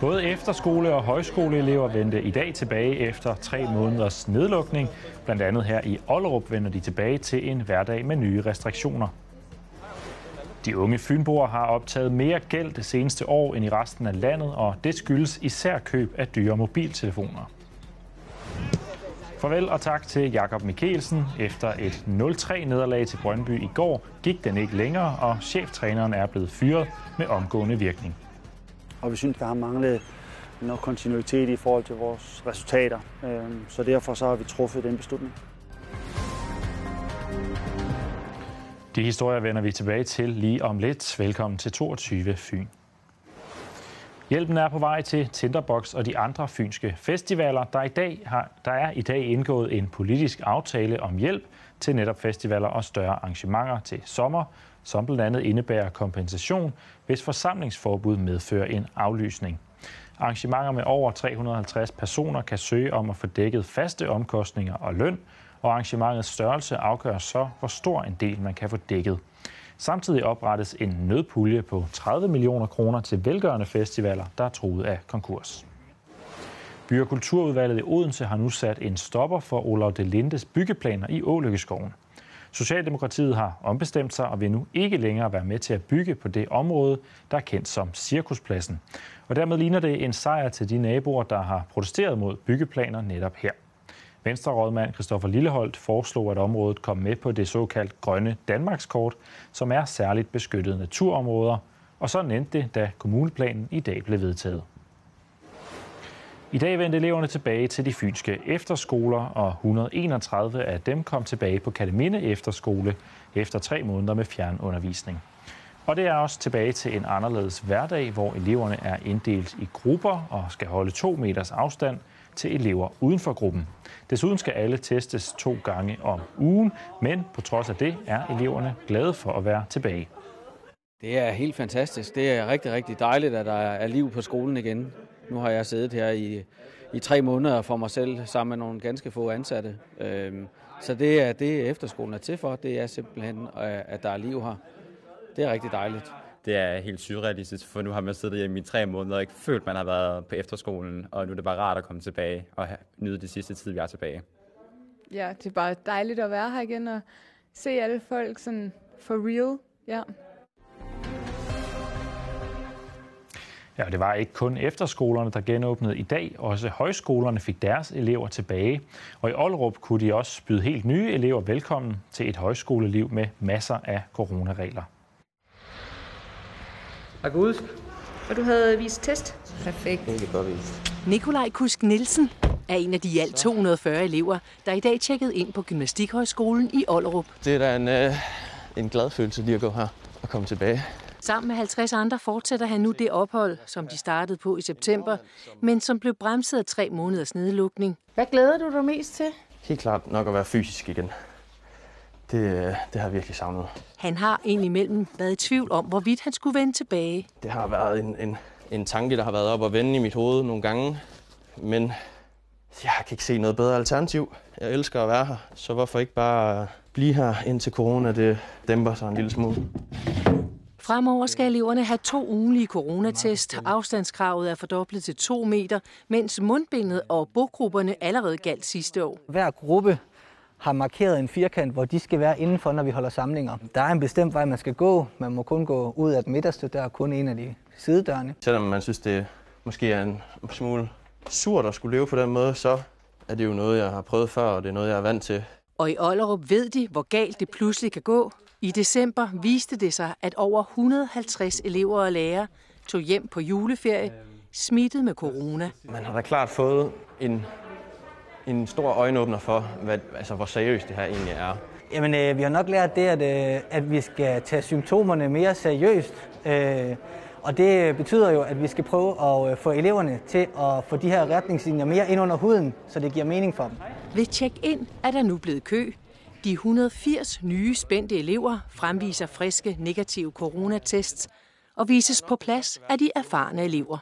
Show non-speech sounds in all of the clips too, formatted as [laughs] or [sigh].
Både efterskole- og højskoleelever vendte i dag tilbage efter tre måneders nedlukning. Blandt andet her i Ollerup vender de tilbage til en hverdag med nye restriktioner. De unge fynboer har optaget mere gæld det seneste år end i resten af landet, og det skyldes især køb af dyre mobiltelefoner. Farvel og tak til Jakob Mikkelsen. Efter et 0-3-nederlag til Brøndby i går gik den ikke længere, og cheftræneren er blevet fyret med omgående virkning. Og vi synes, der har manglet noget kontinuitet i forhold til vores resultater. Øhm, så derfor så har vi truffet den beslutning. De historier vender vi tilbage til lige om lidt. Velkommen til 22 Fyn. Hjælpen er på vej til Tinderbox og de andre fynske festivaler. Der, i dag har, der er i dag indgået en politisk aftale om hjælp til netop festivaler og større arrangementer til sommer, som blandt andet indebærer kompensation, hvis forsamlingsforbud medfører en aflysning. Arrangementer med over 350 personer kan søge om at få dækket faste omkostninger og løn, og arrangementets størrelse afgør så, hvor stor en del man kan få dækket. Samtidig oprettes en nødpulje på 30 millioner kroner til velgørende festivaler, der er truet af konkurs. By- og Kulturudvalget i Odense har nu sat en stopper for Olav de Lindes byggeplaner i Ålykkeskoven. Socialdemokratiet har ombestemt sig og vil nu ikke længere være med til at bygge på det område, der er kendt som Cirkuspladsen. Og dermed ligner det en sejr til de naboer, der har protesteret mod byggeplaner netop her. Venstre-rådmand Christoffer Lilleholdt foreslog, at området kom med på det såkaldt grønne Danmarkskort, som er særligt beskyttede naturområder, og så endte det, da kommuneplanen i dag blev vedtaget. I dag vendte eleverne tilbage til de fynske efterskoler, og 131 af dem kom tilbage på Kataminde Efterskole efter tre måneder med fjernundervisning. Og det er også tilbage til en anderledes hverdag, hvor eleverne er inddelt i grupper og skal holde to meters afstand til elever uden for gruppen. Desuden skal alle testes to gange om ugen, men på trods af det er eleverne glade for at være tilbage. Det er helt fantastisk. Det er rigtig, rigtig dejligt, at der er liv på skolen igen. Nu har jeg siddet her i, i tre måneder for mig selv sammen med nogle ganske få ansatte. Så det er det, efterskolen er til for. Det er simpelthen, at der er liv her. Det er rigtig dejligt. Det er helt surrealistisk, for nu har man siddet hjemme i tre måneder og ikke følt, man har været på efterskolen, og nu er det bare rart at komme tilbage og nyde det sidste tid, vi er tilbage. Ja, det er bare dejligt at være her igen og se alle folk sådan for real. Ja. Ja, det var ikke kun efterskolerne, der genåbnede i dag. Også højskolerne fik deres elever tilbage. Og i Ollerup kunne de også byde helt nye elever velkommen til et højskoleliv med masser af coronaregler. Jeg kan huske. Og du havde vist test? Perfekt. Det er godt vist. Nikolaj Kusk Nielsen er en af de i alt 240 elever, der i dag tjekkede ind på Gymnastikhøjskolen i Ollerup. Det er da en, øh, en glad følelse lige at gå her og komme tilbage. Sammen med 50 andre fortsætter han nu det ophold, som de startede på i september, men som blev bremset af tre måneders nedlukning. Hvad glæder du dig mest til? Helt klart nok at være fysisk igen. Det, det har jeg virkelig savnet. Han har indimellem været i tvivl om, hvorvidt han skulle vende tilbage. Det har været en, en, en tanke, der har været op og vende i mit hoved nogle gange. Men jeg kan ikke se noget bedre alternativ. Jeg elsker at være her, så hvorfor ikke bare blive her indtil corona det dæmper sig en lille smule. Fremover skal eleverne have to ugenlige coronatest. Afstandskravet er fordoblet til to meter, mens mundbindet og bogrupperne allerede galt sidste år. Hver gruppe har markeret en firkant, hvor de skal være indenfor, når vi holder samlinger. Der er en bestemt vej, man skal gå. Man må kun gå ud af den midterste, der er kun en af de sidedørene. Selvom man synes, det måske er en smule surt at skulle leve på den måde, så er det jo noget, jeg har prøvet før, og det er noget, jeg er vant til. Og i Ollerup ved de, hvor galt det pludselig kan gå. I december viste det sig, at over 150 elever og lærere tog hjem på juleferie, smittet med corona. Man har da klart fået en, en stor øjenåbner for, hvad, altså, hvor seriøst det her egentlig er. Jamen, øh, vi har nok lært det, at, øh, at vi skal tage symptomerne mere seriøst. Øh, og det betyder jo, at vi skal prøve at øh, få eleverne til at få de her retningslinjer mere ind under huden, så det giver mening for dem. Ved check-in er der nu blevet kø. De 180 nye spændte elever fremviser friske negative coronatests og vises på plads af de erfarne elever.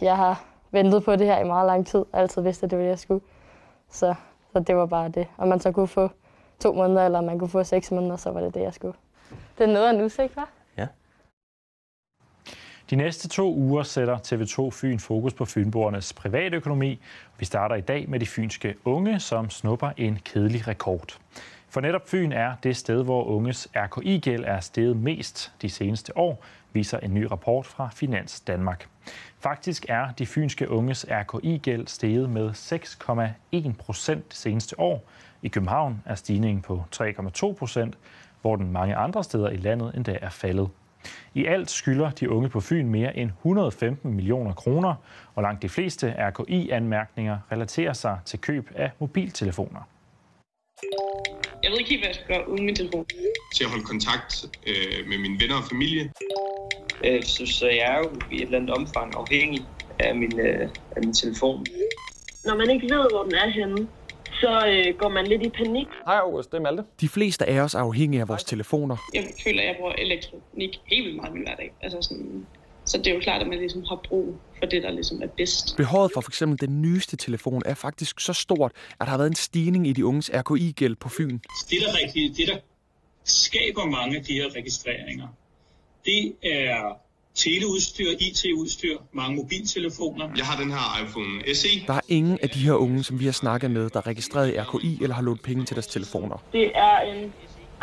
Jeg har ventet på det her i meget lang tid, og altid vidste, at det var det, jeg skulle. Så, så det var bare det. Om man så kunne få to måneder, eller man kunne få seks måneder, så var det det, jeg skulle. Det er noget af en udsigt, hva'? Ja. De næste to uger sætter TV2 Fyn fokus på fynborgernes privatøkonomi. Vi starter i dag med de fynske unge, som snupper en kedelig rekord. For netop Fyn er det sted, hvor unges RKI-gæld er steget mest de seneste år, viser en ny rapport fra Finans Danmark. Faktisk er de fynske unges RKI-gæld steget med 6,1 procent det seneste år. I København er stigningen på 3,2 procent, hvor den mange andre steder i landet endda er faldet. I alt skylder de unge på Fyn mere end 115 millioner kroner, og langt de fleste RKI-anmærkninger relaterer sig til køb af mobiltelefoner. Jeg ved ikke helt, hvad jeg skal gøre uden min telefon. Til at holde kontakt øh, med mine venner og familie. Øh, så, så jeg er jo i et eller andet omfang afhængig af min, øh, af min telefon. Når man ikke ved, hvor den er henne, så øh, går man lidt i panik. Hej August, det er Malte. De fleste af os er afhængige af vores telefoner. Jeg føler, at jeg bruger elektronik helt vildt meget i min hverdag. Altså sådan, så det er jo klart, at man ligesom har brug for det, der ligesom er bedst. Behovet for f.eks. den nyeste telefon er faktisk så stort, at der har været en stigning i de unges RKI-gæld på Fyn. Det, der, rigtig, det, der skaber mange af de her registreringer, det er teleudstyr, IT-udstyr, mange mobiltelefoner. Jeg har den her iPhone SE. Der er ingen af de her unge, som vi har snakket med, der er registreret i RKI eller har lånt penge til deres telefoner. Det er en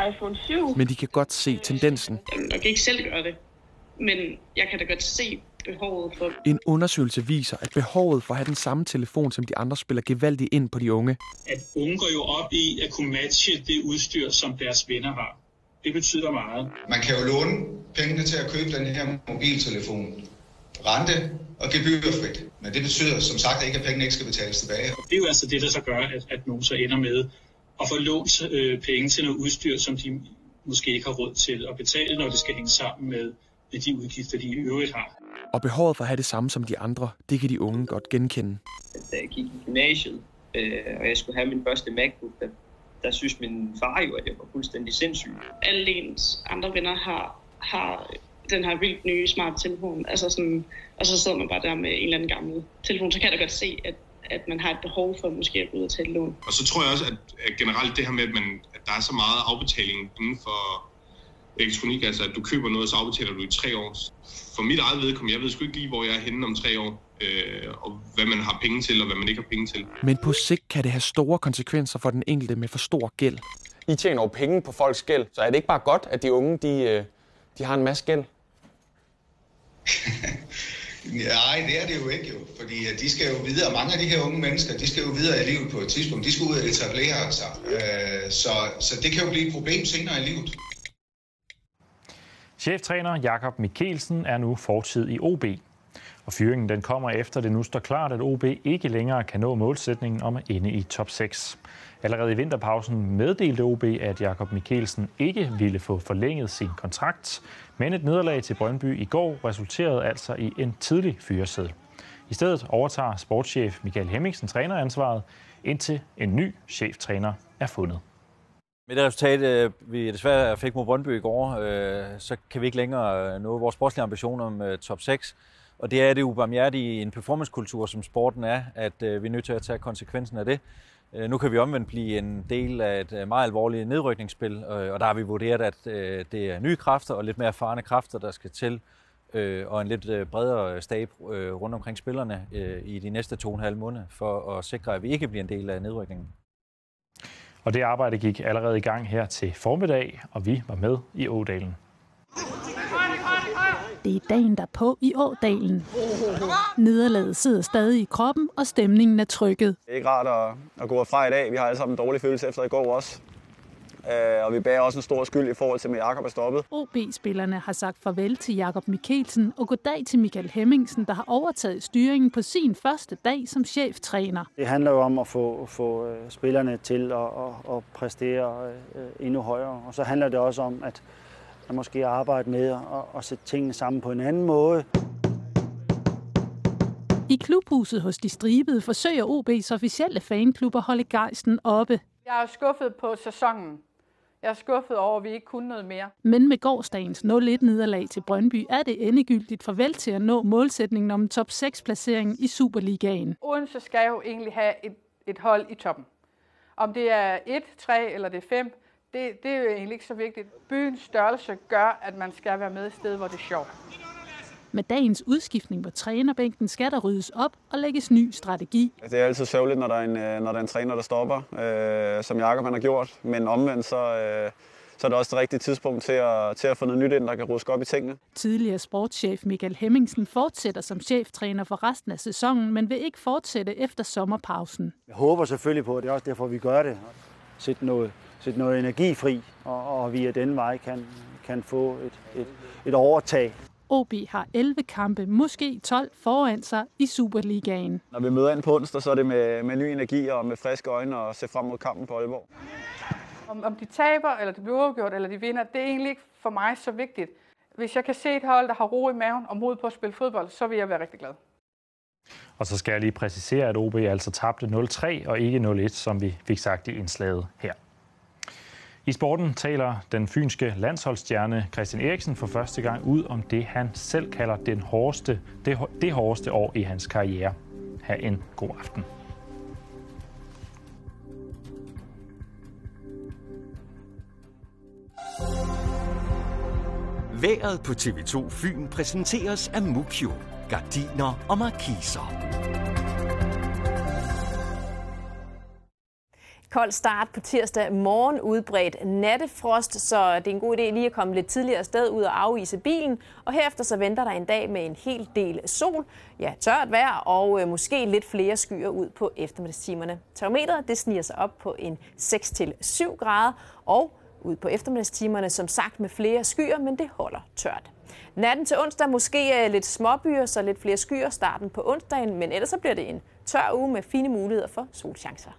iPhone 7. Men de kan godt se tendensen. Jeg kan ikke selv gøre det, men jeg kan da godt se behovet for... En undersøgelse viser, at behovet for at have den samme telefon som de andre spiller gevaldigt ind på de unge. At unge går jo op i at kunne matche det udstyr, som deres venner har. Det betyder meget. Man kan jo låne pengene til at købe den her mobiltelefon. Rente og gebyrfrit. Men det betyder som sagt ikke, at pengene ikke skal betales tilbage. Det er jo altså det, der så gør, at, at nogen så ender med at få lånt øh, penge til noget udstyr, som de måske ikke har råd til at betale, når det skal hænge sammen med, med de udgifter, de i øvrigt har. Og behovet for at have det samme som de andre, det kan de unge godt genkende. Da jeg gik i gymnasiet, øh, og jeg skulle have min første MacBook, der der synes min far jo, at jeg var fuldstændig sindssyg. Alle ens andre venner har, har den her vildt nye smart telefon, altså sådan, og så sidder man bare der med en eller anden gammel telefon, så kan jeg da godt se, at, at man har et behov for måske at gå ud og tage et lån. Og så tror jeg også, at, at generelt det her med, at, man, at der er så meget afbetaling inden for elektronik, altså at du køber noget, så afbetaler du i tre år. For mit eget vedkommende, jeg ved sgu ikke lige, hvor jeg er henne om tre år øh, og hvad man har penge til, og hvad man ikke har penge til. Men på sigt kan det have store konsekvenser for den enkelte med for stor gæld. I tjener jo penge på folks gæld, så er det ikke bare godt, at de unge de, øh, de har en masse gæld? [laughs] Nej, det er det jo ikke jo, fordi de skal jo videre, mange af de her unge mennesker, de skal jo videre i livet på et tidspunkt, de skal ud og etablere sig, øh, så, så det kan jo blive et problem senere i livet. Cheftræner Jakob Mikkelsen er nu fortid i OB. Og fyringen den kommer efter det nu står klart, at OB ikke længere kan nå målsætningen om at ende i top 6. Allerede i vinterpausen meddelte OB, at Jakob Mikkelsen ikke ville få forlænget sin kontrakt, men et nederlag til Brøndby i går resulterede altså i en tidlig fyreseddel. I stedet overtager sportschef Michael Hemmingsen træneransvaret, indtil en ny cheftræner er fundet. Med det resultat, øh, vi desværre fik mod Brøndby i går, øh, så kan vi ikke længere øh, nå vores sportslige ambitioner om øh, top 6. Og det er det ubarmhjertige i en performancekultur, som sporten er, at øh, vi er nødt til at tage konsekvensen af det. Nu kan vi omvendt blive en del af et meget alvorligt nedrykningsspil, og der har vi vurderet, at det er nye kræfter og lidt mere erfarne kræfter, der skal til, og en lidt bredere stab rundt omkring spillerne i de næste to og en halv måneder, for at sikre, at vi ikke bliver en del af nedrykningen. Og det arbejde gik allerede i gang her til formiddag, og vi var med i Ådalen. Det er dagen derpå i Ådalen. Nederlaget sidder stadig i kroppen, og stemningen er trykket. Det er ikke rart at, at gå fra i dag. Vi har alle sammen en dårlig følelse efter i går også. Øh, og vi bærer også en stor skyld i forhold til, at Jakob er stoppet. OB-spillerne har sagt farvel til Jakob Mikkelsen og goddag til Michael Hemmingsen, der har overtaget styringen på sin første dag som cheftræner. Det handler jo om at få, få øh, spillerne til at, at, at præstere øh, endnu højere. Og så handler det også om, at at måske arbejde med at, at sætte tingene sammen på en anden måde. I klubhuset hos De Stribede forsøger OB's officielle fanklub at holde gejsten oppe. Jeg er skuffet på sæsonen. Jeg er skuffet over, at vi ikke kunne noget mere. Men med gårdsdagens 0-1-nederlag til Brøndby er det endegyldigt farvel til at nå målsætningen om top 6-placering i Superligaen. Odense skal jo egentlig have et, et hold i toppen. Om det er 1, 3 eller det er 5, det, det er jo egentlig ikke så vigtigt. Byens størrelse gør, at man skal være med et sted, hvor det er sjovt. Med dagens udskiftning på trænerbænken skal der ryddes op og lægges ny strategi. Det er altid sørgeligt, når der er en, øh, når der er en træner, der stopper, øh, som Jakob han har gjort. Men omvendt, så, øh, så er det også det rigtige tidspunkt til at, til at få noget nyt ind, der kan ruske op i tingene. Tidligere sportschef Michael Hemmingsen fortsætter som cheftræner for resten af sæsonen, men vil ikke fortsætte efter sommerpausen. Jeg håber selvfølgelig på, at det er også derfor, vi gør det. Sætte noget, sætte noget energi fri, og, og via den vej kan, kan få et, et, et overtag. OB har 11 kampe, måske 12 foran sig i Superligaen. Når vi møder ind på onsdag, så er det med, med ny energi og med friske øjne og se frem mod kampen på Aalborg. Om, om de taber, eller det bliver uafgjort, eller de vinder, det er egentlig ikke for mig så vigtigt. Hvis jeg kan se et hold, der har ro i maven og mod på at spille fodbold, så vil jeg være rigtig glad. Og så skal jeg lige præcisere, at OB altså tabte 0-3 og ikke 0-1, som vi fik sagt i indslaget her. I sporten taler den fynske landsholdsstjerne Christian Eriksen for første gang ud om det, han selv kalder den hårdeste, det, det hårdeste år i hans karriere. Ha' en god aften. Været på TV2 Fyn præsenteres af Mukio. Gardiner og markiser. Kold start på tirsdag morgen, udbredt nattefrost, så det er en god idé lige at komme lidt tidligere sted ud og afvise bilen. Og herefter så venter der en dag med en hel del sol, ja tørt vejr og øh, måske lidt flere skyer ud på eftermiddagstimerne. Termometeret det sniger sig op på en 6-7 grader, og ud på eftermiddagstimerne som sagt med flere skyer, men det holder tørt. Natten til onsdag måske øh, lidt småbyer, så lidt flere skyer starten på onsdagen, men ellers så bliver det en tør uge med fine muligheder for solchancer.